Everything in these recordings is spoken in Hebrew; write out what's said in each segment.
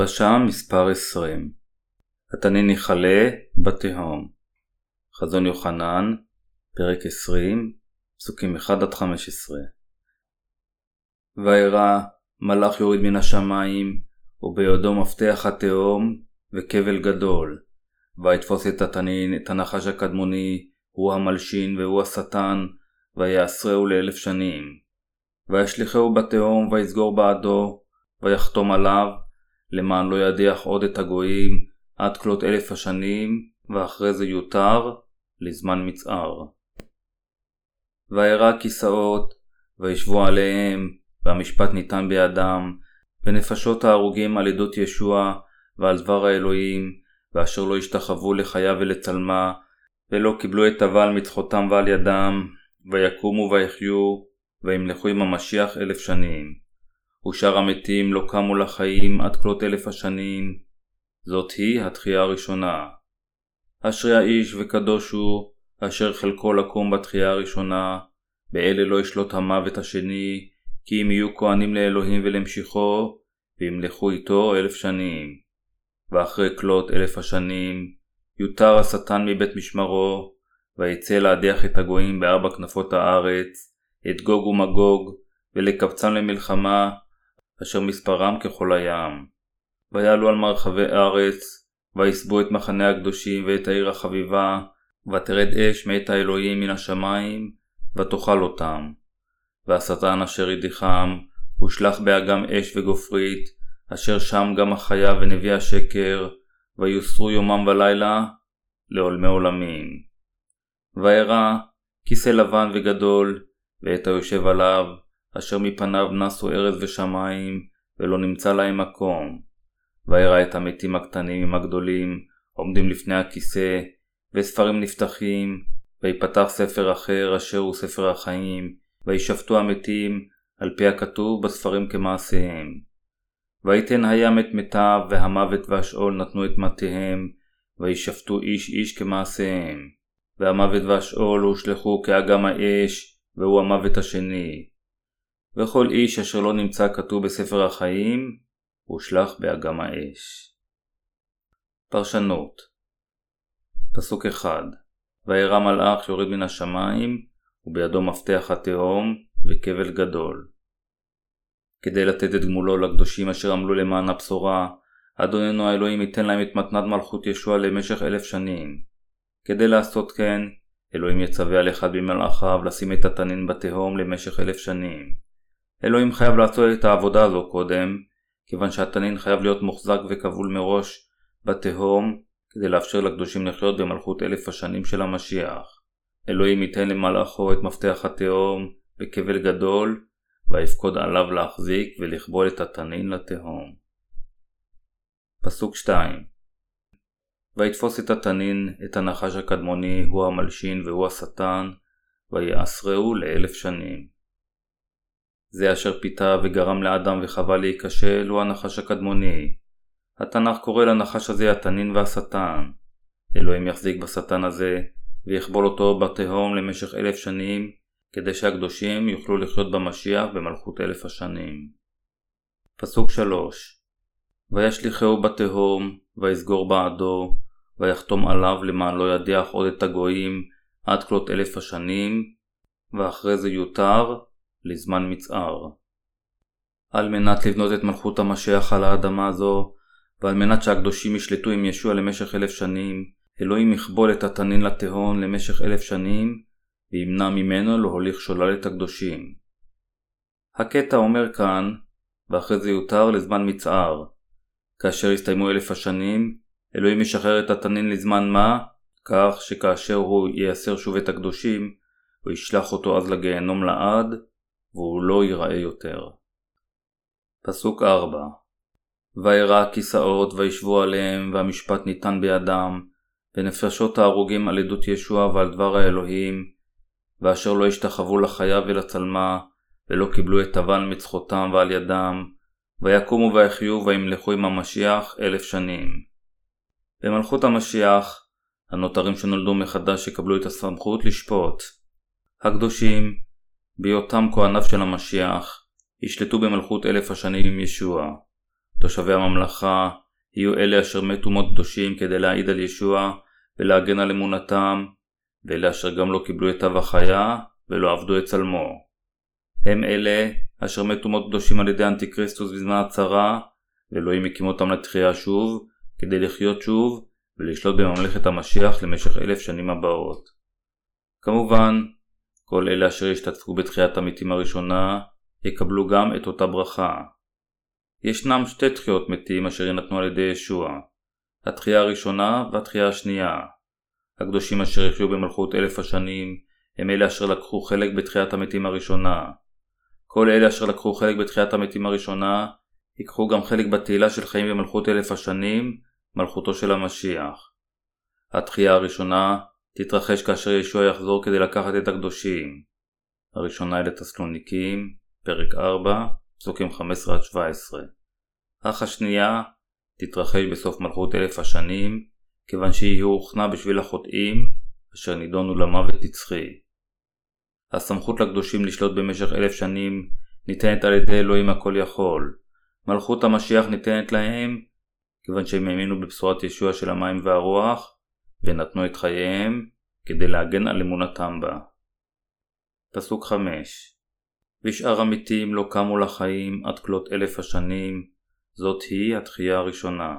דרשה מספר 20 התנין יכלה בתהום. חזון יוחנן, פרק 20, פסוקים 1-15 וירא מלאך יוריד מן השמיים ובידו מפתח התהום וכבל גדול. ויתפוס את התנין את הנחש הקדמוני הוא המלשין והוא השטן ויעשרהו לאלף שנים. וישליכהו בתהום ויסגור בעדו ויחתום עליו למען לא ידיח עוד את הגויים עד כלות אלף השנים, ואחרי זה יותר לזמן מצער. וירא כיסאות, וישבו עליהם, והמשפט ניתן בידם, ונפשות ההרוגים על עדות ישוע, ועל דבר האלוהים, ואשר לא השתחוו לחיה ולצלמה, ולא קיבלו את אבל מצחותם ועל ידם, ויקומו ויחיו, וימלכו עם המשיח אלף שנים. ושאר המתים לא קמו לחיים עד כלות אלף השנים, זאת היא התחייה הראשונה. אשרי האיש וקדוש הוא, אשר חלקו לקום בתחייה הראשונה, באלה לא ישלוט המוות השני, כי אם יהיו כהנים לאלוהים ולמשיחו, וימלכו איתו אלף שנים. ואחרי כלות אלף השנים, יותר השטן מבית משמרו, ויצא להדיח את הגויים בארבע כנפות הארץ, את גוג ומגוג, ולקבצם למלחמה, אשר מספרם ככל הים. ויעלו על מרחבי ארץ, ויסבו את מחנה הקדושים ואת העיר החביבה, ותרד אש מאת האלוהים מן השמיים, ותאכל אותם. והשטן אשר הדיחם, הושלך באגם אש וגופרית, אשר שם גם החיה ונביא השקר, ויוסרו יומם ולילה, לעולמי עולמים. וירא כיסא לבן וגדול, ואת היושב עליו, אשר מפניו נסו ארז ושמיים, ולא נמצא להם מקום. וירא את המתים הקטנים עם הגדולים, עומדים לפני הכיסא, וספרים נפתחים, ויפתח ספר אחר אשר הוא ספר החיים, וישפטו המתים, על פי הכתוב בספרים כמעשיהם. ויתן הים את מתיו, והמוות והשאול נתנו את מתיהם, וישפטו איש איש כמעשיהם. והמוות והשאול הושלכו כאגם האש, והוא המוות השני. וכל איש אשר לא נמצא כתוב בספר החיים, הושלך באגם האש. פרשנות פסוק אחד וירא מלאך שיורד מן השמיים, ובידו מפתח התהום וכבל גדול. כדי לתת את גמולו לקדושים אשר עמלו למען הבשורה, אדוננו האלוהים ייתן להם את מתנת מלכות ישוע למשך אלף שנים. כדי לעשות כן, אלוהים יצווה על אחד ממלאכיו לשים את התנין בתהום למשך אלף שנים. אלוהים חייב לעשות את העבודה הזו קודם, כיוון שהתנין חייב להיות מוחזק וכבול מראש בתהום, כדי לאפשר לקדושים לחיות במלכות אלף השנים של המשיח. אלוהים ייתן למלאכו את מפתח התהום בכבל גדול, ויפקוד עליו להחזיק ולכבול את התנין לתהום. פסוק 2 ויתפוס את התנין, את הנחש הקדמוני, הוא המלשין והוא השטן, ויעשרהו לאלף שנים. זה אשר פיתה וגרם לאדם וחווה להיכשל הוא הנחש הקדמוני. התנ"ך קורא לנחש הזה התנין והשטן. אלוהים יחזיק בשטן הזה ויכבול אותו בתהום למשך אלף שנים כדי שהקדושים יוכלו לחיות במשיח במלכות אלף השנים. פסוק 3 וישליכהו בתהום ויסגור בעדו ויחתום עליו למען לא ידיח עוד את הגויים עד כלות אלף השנים ואחרי זה יותר לזמן מצער. על מנת לבנות את מלכות המשיח על האדמה הזו, ועל מנת שהקדושים ישלטו עם ישוע למשך אלף שנים, אלוהים יכבול את התנין לתהון למשך אלף שנים, וימנע ממנו להוליך שולל את הקדושים. הקטע אומר כאן, ואחרי זה יותר לזמן מצער. כאשר יסתיימו אלף השנים, אלוהים ישחרר את התנין לזמן מה? כך שכאשר הוא ייסר שוב את הקדושים, הוא ישלח אותו אז לגיהנום לעד, והוא לא ייראה יותר. פסוק 4 וירא הכיסאות וישבו עליהם והמשפט ניתן בידם ונפשות ההרוגים על עדות ישוע ועל דבר האלוהים ואשר לא השתחוו לחיה ולצלמה ולא קיבלו את תבן מצחותם ועל ידם ויקומו ויחיו וימלכו עם המשיח אלף שנים. במלכות המשיח הנותרים שנולדו מחדש יקבלו את הסמכות לשפוט. הקדושים בהיותם כהניו של המשיח, ישלטו במלכות אלף השנים עם ישוע. תושבי הממלכה, יהיו אלה אשר מתו מות קדושים כדי להעיד על ישוע ולהגן על אמונתם, ואלה אשר גם לא קיבלו את תו החיה ולא עבדו את צלמו. הם אלה אשר מתו מות קדושים על ידי אנטיקריסטוס בזמן הצרה, ואלוהים הקים אותם לתחייה שוב, כדי לחיות שוב ולשלוט בממלכת המשיח למשך אלף שנים הבאות. כמובן, כל אלה אשר ישתתפו בתחיית המתים הראשונה, יקבלו גם את אותה ברכה. ישנם שתי תחיות מתים אשר יינתנו על ידי ישוע, התחייה הראשונה והתחייה השנייה. הקדושים אשר יחיו במלכות אלף השנים, הם אלה אשר לקחו חלק בתחיית המתים הראשונה. כל אלה אשר לקחו חלק בתחיית המתים הראשונה, ייקחו גם חלק בתהילה של חיים במלכות אלף השנים, מלכותו של המשיח. התחייה הראשונה תתרחש כאשר ישוע יחזור כדי לקחת את הקדושים. הראשונה אלה תסלוניקים, פרק 4, פסוקים 15-17. אך השנייה תתרחש בסוף מלכות אלף השנים, כיוון שהיא הוכנה בשביל החוטאים, אשר נידונו למוות נצחי. הסמכות לקדושים לשלוט במשך אלף שנים ניתנת על ידי אלוהים הכל יכול. מלכות המשיח ניתנת להם, כיוון שהם האמינו בבשורת ישוע של המים והרוח, ונתנו את חייהם כדי להגן על אמונתם בה. פסוק 5 ושאר המתים לא קמו לחיים עד כלות אלף השנים, זאת היא התחייה הראשונה.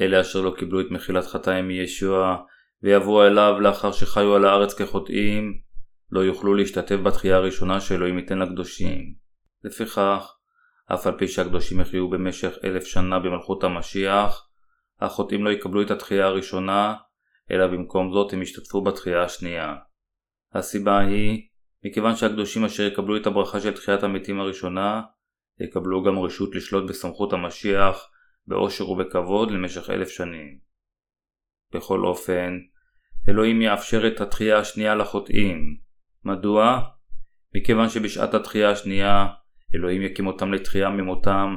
אלה אשר לא קיבלו את מחילת חטאים מישוע, ויבואו אליו לאחר שחיו על הארץ כחוטאים, לא יוכלו להשתתף בתחייה הראשונה שאלוהים ייתן לקדושים. לפיכך, אף על פי שהקדושים יחיו במשך אלף שנה במלכות המשיח, החוטאים לא יקבלו את התחייה הראשונה, אלא במקום זאת הם ישתתפו בתחייה השנייה. הסיבה היא, מכיוון שהקדושים אשר יקבלו את הברכה של תחיית המתים הראשונה, יקבלו גם רשות לשלוט בסמכות המשיח, באושר ובכבוד למשך אלף שנים. בכל אופן, אלוהים יאפשר את התחייה השנייה לחוטאים. מדוע? מכיוון שבשעת התחייה השנייה, אלוהים יקים אותם לתחייה ממותם,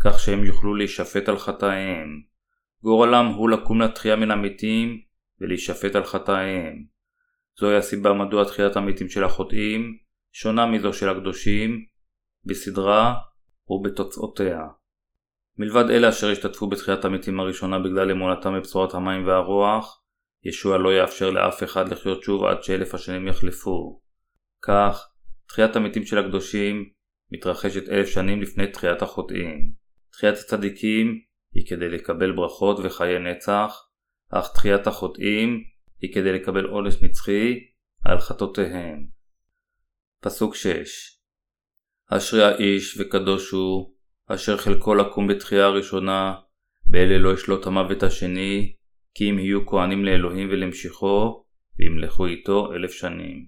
כך שהם יוכלו להישפט על חטאיהם. גורלם הוא לקום לתחייה מן המתים ולהישפט על חטאיהם. זוהי הסיבה מדוע תחיית המתים של החוטאים שונה מזו של הקדושים, בסדרה ובתוצאותיה. מלבד אלה אשר השתתפו בתחיית המתים הראשונה בגלל אמונתם בבשורת המים והרוח, ישוע לא יאפשר לאף אחד לחיות שוב עד שאלף השנים יחלפו. כך, תחיית המתים של הקדושים מתרחשת אלף שנים לפני תחיית החוטאים. תחיית הצדיקים היא כדי לקבל ברכות וחיי נצח, אך תחיית החוטאים היא כדי לקבל עונש נצחי על חטאותיהם. פסוק 6 אשרי האיש וקדוש הוא, אשר חלקו לקום בתחייה הראשונה, באלה לא ישלוט המוות השני, כי אם יהיו כהנים לאלוהים ולמשיחו, וימלכו איתו אלף שנים.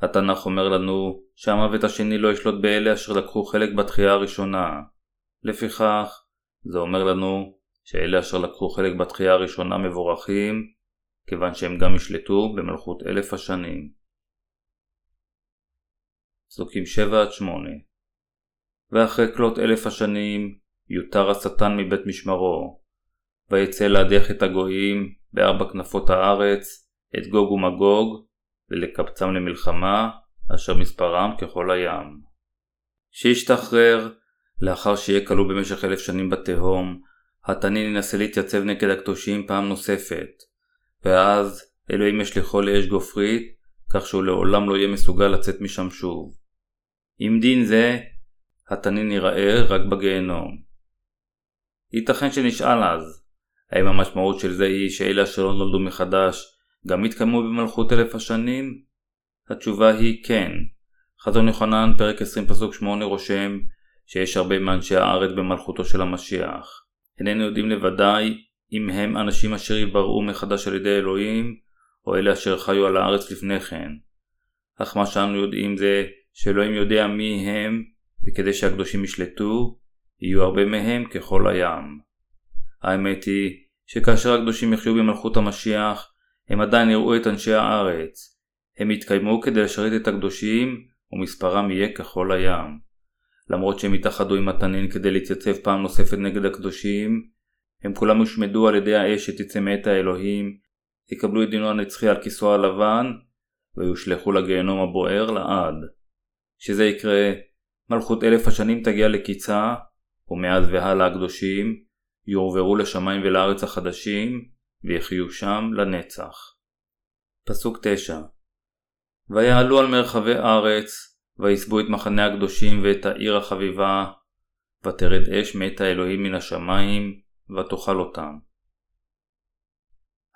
התנ"ך אומר לנו שהמוות השני לא ישלוט באלה אשר לקחו חלק בתחייה הראשונה. לפיכך, זה אומר לנו שאלה אשר לקחו חלק בתחייה הראשונה מבורכים, כיוון שהם גם ישלטו במלכות אלף השנים. פסוקים 7-8 ואחרי כלות אלף השנים יותר השטן מבית משמרו, ויצא להדיח את הגויים בארבע כנפות הארץ, את גוג ומגוג, ולקבצם למלחמה, אשר מספרם ככל הים. שישתחרר, לאחר שיהיה כלוא במשך אלף שנים בתהום, התנין ינסה להתייצב נגד הקדושים פעם נוספת, ואז אלוהים ישליחו לאש גופרית, כך שהוא לעולם לא יהיה מסוגל לצאת משם שוב. עם דין זה, התנין ייראה רק בגיהנום. ייתכן שנשאל אז, האם המשמעות של זה היא שאלה שלא נולדו מחדש גם יתקיימו במלכות אלף השנים? התשובה היא כן. חזון יוחנן, פרק 20 פסוק 8 רושם שיש הרבה מאנשי הארץ במלכותו של המשיח. איננו יודעים לוודאי אם הם אנשים אשר יבראו מחדש על ידי אלוהים, או אלה אשר חיו על הארץ לפני כן. אך מה שאנו יודעים זה שאלוהים יודע מי הם, וכדי שהקדושים ישלטו, יהיו הרבה מהם ככל הים. האמת היא שכאשר הקדושים יחיו במלכות המשיח, הם עדיין יראו את אנשי הארץ. הם יתקיימו כדי לשרת את הקדושים, ומספרם יהיה ככל הים. למרות שהם התאחדו עם התנין כדי להתייצב פעם נוספת נגד הקדושים, הם כולם הושמדו על ידי האש שתצא מאת האלוהים, יקבלו את דינו הנצחי על כיסו הלבן, ויושלכו לגיהנום הבוער לעד. כשזה יקרה, מלכות אלף השנים תגיע לקיצה, ומאז והלאה הקדושים יועברו לשמיים ולארץ החדשים, ויחיו שם לנצח. פסוק 9 ויעלו על מרחבי ארץ, ויסבו את מחנה הקדושים ואת העיר החביבה, ותרד אש מאת האלוהים מן השמיים, ותאכל אותם.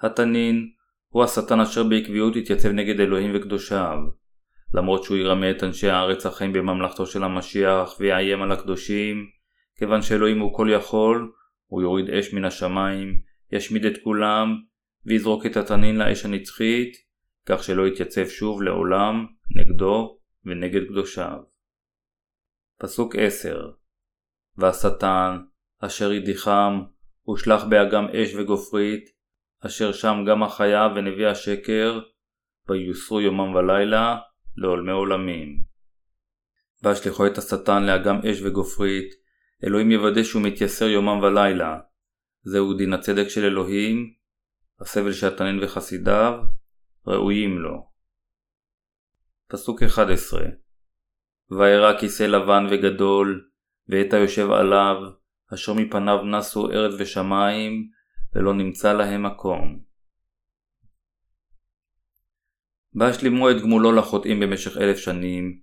התנין הוא השטן אשר בעקביות התייצב נגד אלוהים וקדושיו. למרות שהוא ירמה את אנשי הארץ החיים בממלכתו של המשיח ויאיים על הקדושים, כיוון שאלוהים הוא כל יכול, הוא יוריד אש מן השמיים, ישמיד את כולם, ויזרוק את התנין לאש הנצחית, כך שלא יתייצב שוב לעולם נגדו ונגד קדושיו. פסוק 10 והשטן, אשר ידיחם, הושלך באגם אש וגופרית, אשר שם גם החיה ונביא השקר, ויוסרו יומם ולילה לעולמי עולמים. והשליחו את השטן לאגם אש וגופרית, אלוהים יוודא שהוא מתייסר יומם ולילה. זהו דין הצדק של אלוהים, הסבל של התנין וחסידיו, ראויים לו. פסוק 11 וירא כיסא לבן וגדול, ואת היושב עליו, אשר מפניו נסו ארץ ושמיים, ולא נמצא להם מקום. והשלימו את גמולו לחוטאים במשך אלף שנים,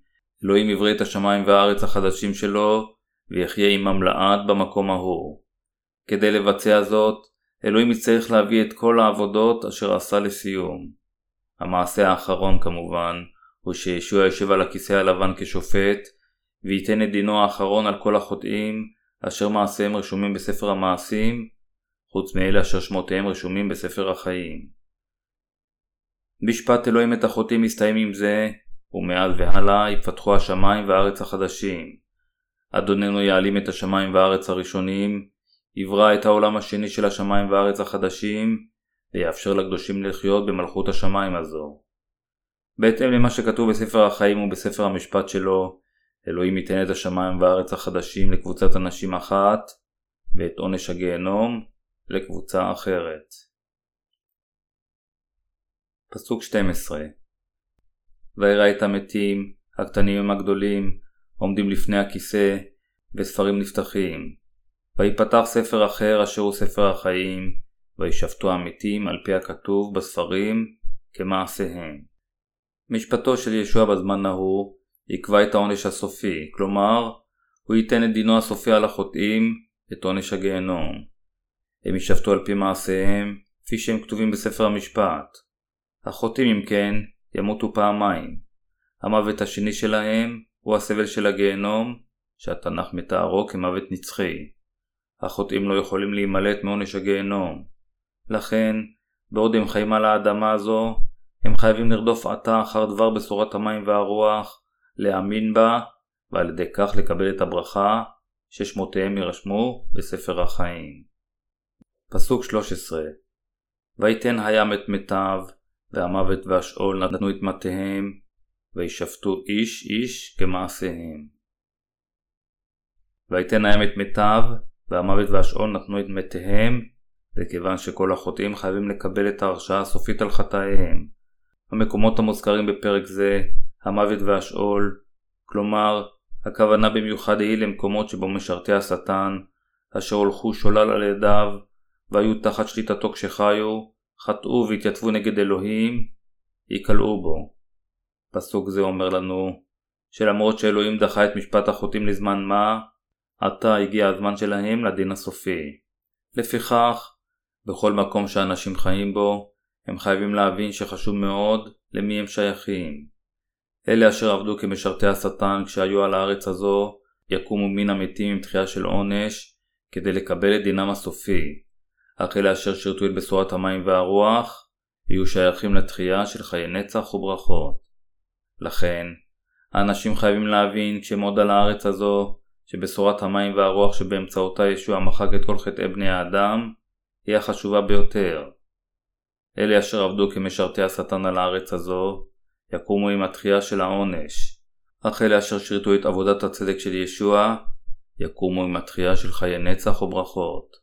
אלוהים יברא את השמיים והארץ החדשים שלו, ויחיה עמם לעד במקום ההוא. כדי לבצע זאת, אלוהים יצטרך להביא את כל העבודות אשר עשה לסיום. המעשה האחרון כמובן, הוא שישוע יושב על הכיסא הלבן כשופט, וייתן את דינו האחרון על כל החוטאים, אשר מעשיהם רשומים בספר המעשים, חוץ מאלה אשר שמותיהם רשומים בספר החיים. משפט אלוהים את החוטאים מסתיים עם זה, ומאז והלאה יפתחו השמיים והארץ החדשים. אדוננו יעלים את השמיים והארץ הראשונים, יברא את העולם השני של השמיים והארץ החדשים, ויאפשר לקדושים לחיות במלכות השמיים הזו. בהתאם למה שכתוב בספר החיים ובספר המשפט שלו, אלוהים ייתן את השמיים והארץ החדשים לקבוצת אנשים אחת, ואת עונש הגיהנום לקבוצה אחרת. פסוק 12 וירא את המתים, הקטנים עם הגדולים, עומדים לפני הכיסא, וספרים נפתחים. ויפתח ספר אחר אשר הוא ספר החיים, וישפטו המתים על פי הכתוב בספרים כמעשיהם. משפטו של ישוע בזמן ההוא יקבע את העונש הסופי, כלומר, הוא ייתן את דינו הסופי על החוטאים, את עונש הגיהנום. הם יישפטו על פי מעשיהם, כפי שהם כתובים בספר המשפט. החוטאים אם כן, ימותו פעמיים. המוות השני שלהם הוא הסבל של הגיהנום, שהתנ"ך מתארו כמוות נצחי. החוטאים לא יכולים להימלט מעונש הגיהנום. לכן, בעוד הם חיים על האדמה הזו, הם חייבים לרדוף עתה אחר דבר בשורת המים והרוח, להאמין בה, ועל ידי כך לקבל את הברכה, ששמותיהם יירשמו בספר החיים. פסוק 13 ויתן הים את מיטב, והמוות והשאול נתנו את מטיהם, וישפטו איש איש כמעשיהם. ויתן הים את מיטב, והמוות והשאול נתנו את מתיהם, וכיוון שכל החוטאים חייבים לקבל את ההרשעה הסופית על חטאיהם. המקומות המוזכרים בפרק זה, המוות והשאול, כלומר, הכוונה במיוחד היא למקומות שבו משרתי השטן, אשר הולכו שולל על ידיו, והיו תחת שליטתו כשחיו, חטאו והתייצבו נגד אלוהים, ייקלעו בו. פסוק זה אומר לנו, שלמרות שאלוהים דחה את משפט החוטאים לזמן מה, עתה הגיע הזמן שלהם לדין הסופי. לפיכך, בכל מקום שאנשים חיים בו, הם חייבים להבין שחשוב מאוד למי הם שייכים. אלה אשר עבדו כמשרתי השטן כשהיו על הארץ הזו, יקומו מן המתים עם תחייה של עונש, כדי לקבל את דינם הסופי. אך אלה אשר שירתו את בשורת המים והרוח, יהיו שייכים לתחייה של חיי נצח וברכות. לכן, האנשים חייבים להבין כשהם עוד על הארץ הזו, שבשורת המים והרוח שבאמצעותה ישוע מחק את כל חטאי בני האדם, היא החשובה ביותר. אלה אשר עבדו כמשרתי השטן על הארץ הזו, יקומו עם התחייה של העונש, אך אלה אשר שירתו את עבודת הצדק של ישוע, יקומו עם התחייה של חיי נצח וברכות.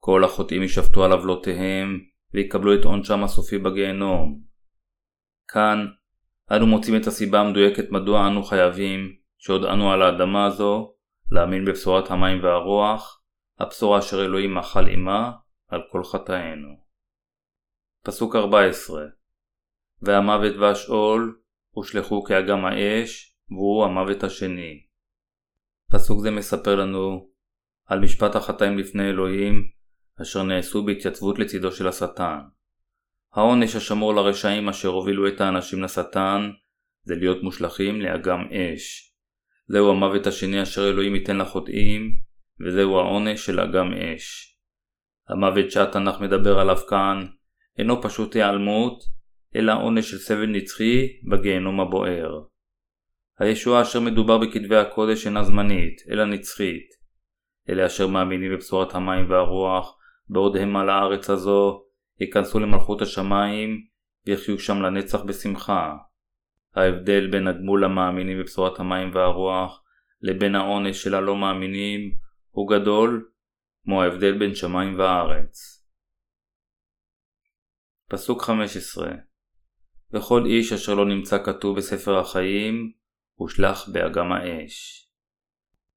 כל החוטאים יישפטו על עוולותיהם, ויקבלו את עונשם הסופי בגיהנום. כאן, אנו מוצאים את הסיבה המדויקת מדוע אנו חייבים, שעוד אנו על האדמה הזו, להאמין בבשורת המים והרוח, הבשורה אשר אלוהים מחל עמה על כל חטאינו. פסוק 14 והמוות והשאול הושלכו כאגם האש, והוא המוות השני. פסוק זה מספר לנו על משפט החטאים לפני אלוהים, אשר נעשו בהתייצבות לצידו של השטן. העונש השמור לרשעים אשר הובילו את האנשים לשטן, זה להיות מושלכים לאגם אש. זהו המוות השני אשר אלוהים ייתן לחוטאים, וזהו העונש של אגם אש. המוות שהתנ"ך מדבר עליו כאן, אינו פשוט היעלמות, אלא עונש של סבל נצחי בגיהנום הבוער. הישועה אשר מדובר בכתבי הקודש אינה זמנית, אלא נצחית. אלה אשר מאמינים בבשורת המים והרוח, בעוד הם על הארץ הזו, ייכנסו למלכות השמיים, ויחיו שם לנצח בשמחה. ההבדל בין הגמול המאמינים בבשורת המים והרוח, לבין העונש של הלא מאמינים, הוא גדול, כמו ההבדל בין שמיים וארץ. פסוק 15 וכל איש אשר לא נמצא כתוב בספר החיים, הושלך באגם האש.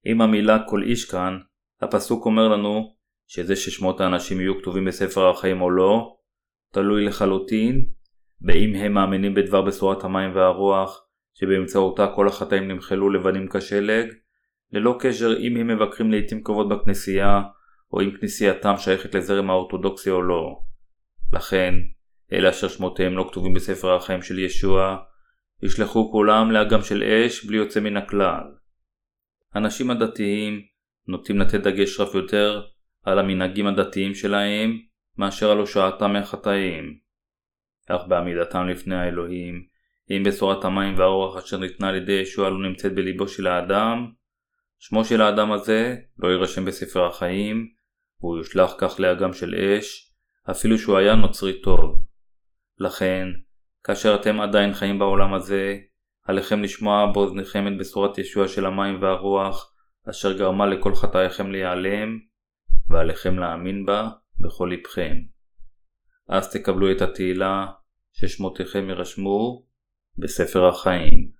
עם המילה כל איש כאן, הפסוק אומר לנו שזה ששמות האנשים יהיו כתובים בספר החיים או לא, תלוי לחלוטין באם הם מאמינים בדבר בשורת המים והרוח, שבאמצעותה כל החטאים נמחלו לבנים כשלג, ללא קשר אם הם מבקרים לעיתים קרובות בכנסייה, או אם כנסייתם שייכת לזרם האורתודוקסי או לא. לכן, אלה אשר שמותיהם לא כתובים בספר החיים של ישוע, ישלחו כולם לאגם של אש בלי יוצא מן הכלל. האנשים הדתיים נוטים לתת דגש רב יותר על המנהגים הדתיים שלהם מאשר על הושעתם מהחטאים. אך בעמידתם לפני האלוהים, אם בשורת המים והרוח אשר ניתנה על ידי ישוע לא נמצאת בליבו של האדם, שמו של האדם הזה לא יירשם בספר החיים, והוא יושלך כך לאגם של אש, אפילו שהוא היה נוצרי טוב. לכן, כאשר אתם עדיין חיים בעולם הזה, עליכם לשמוע באוזניכם את בשורת ישוע של המים והרוח, אשר גרמה לכל חטאיכם להיעלם, ועליכם להאמין בה בכל לבכם. אז תקבלו את התהילה ששמותיכם יירשמו בספר החיים.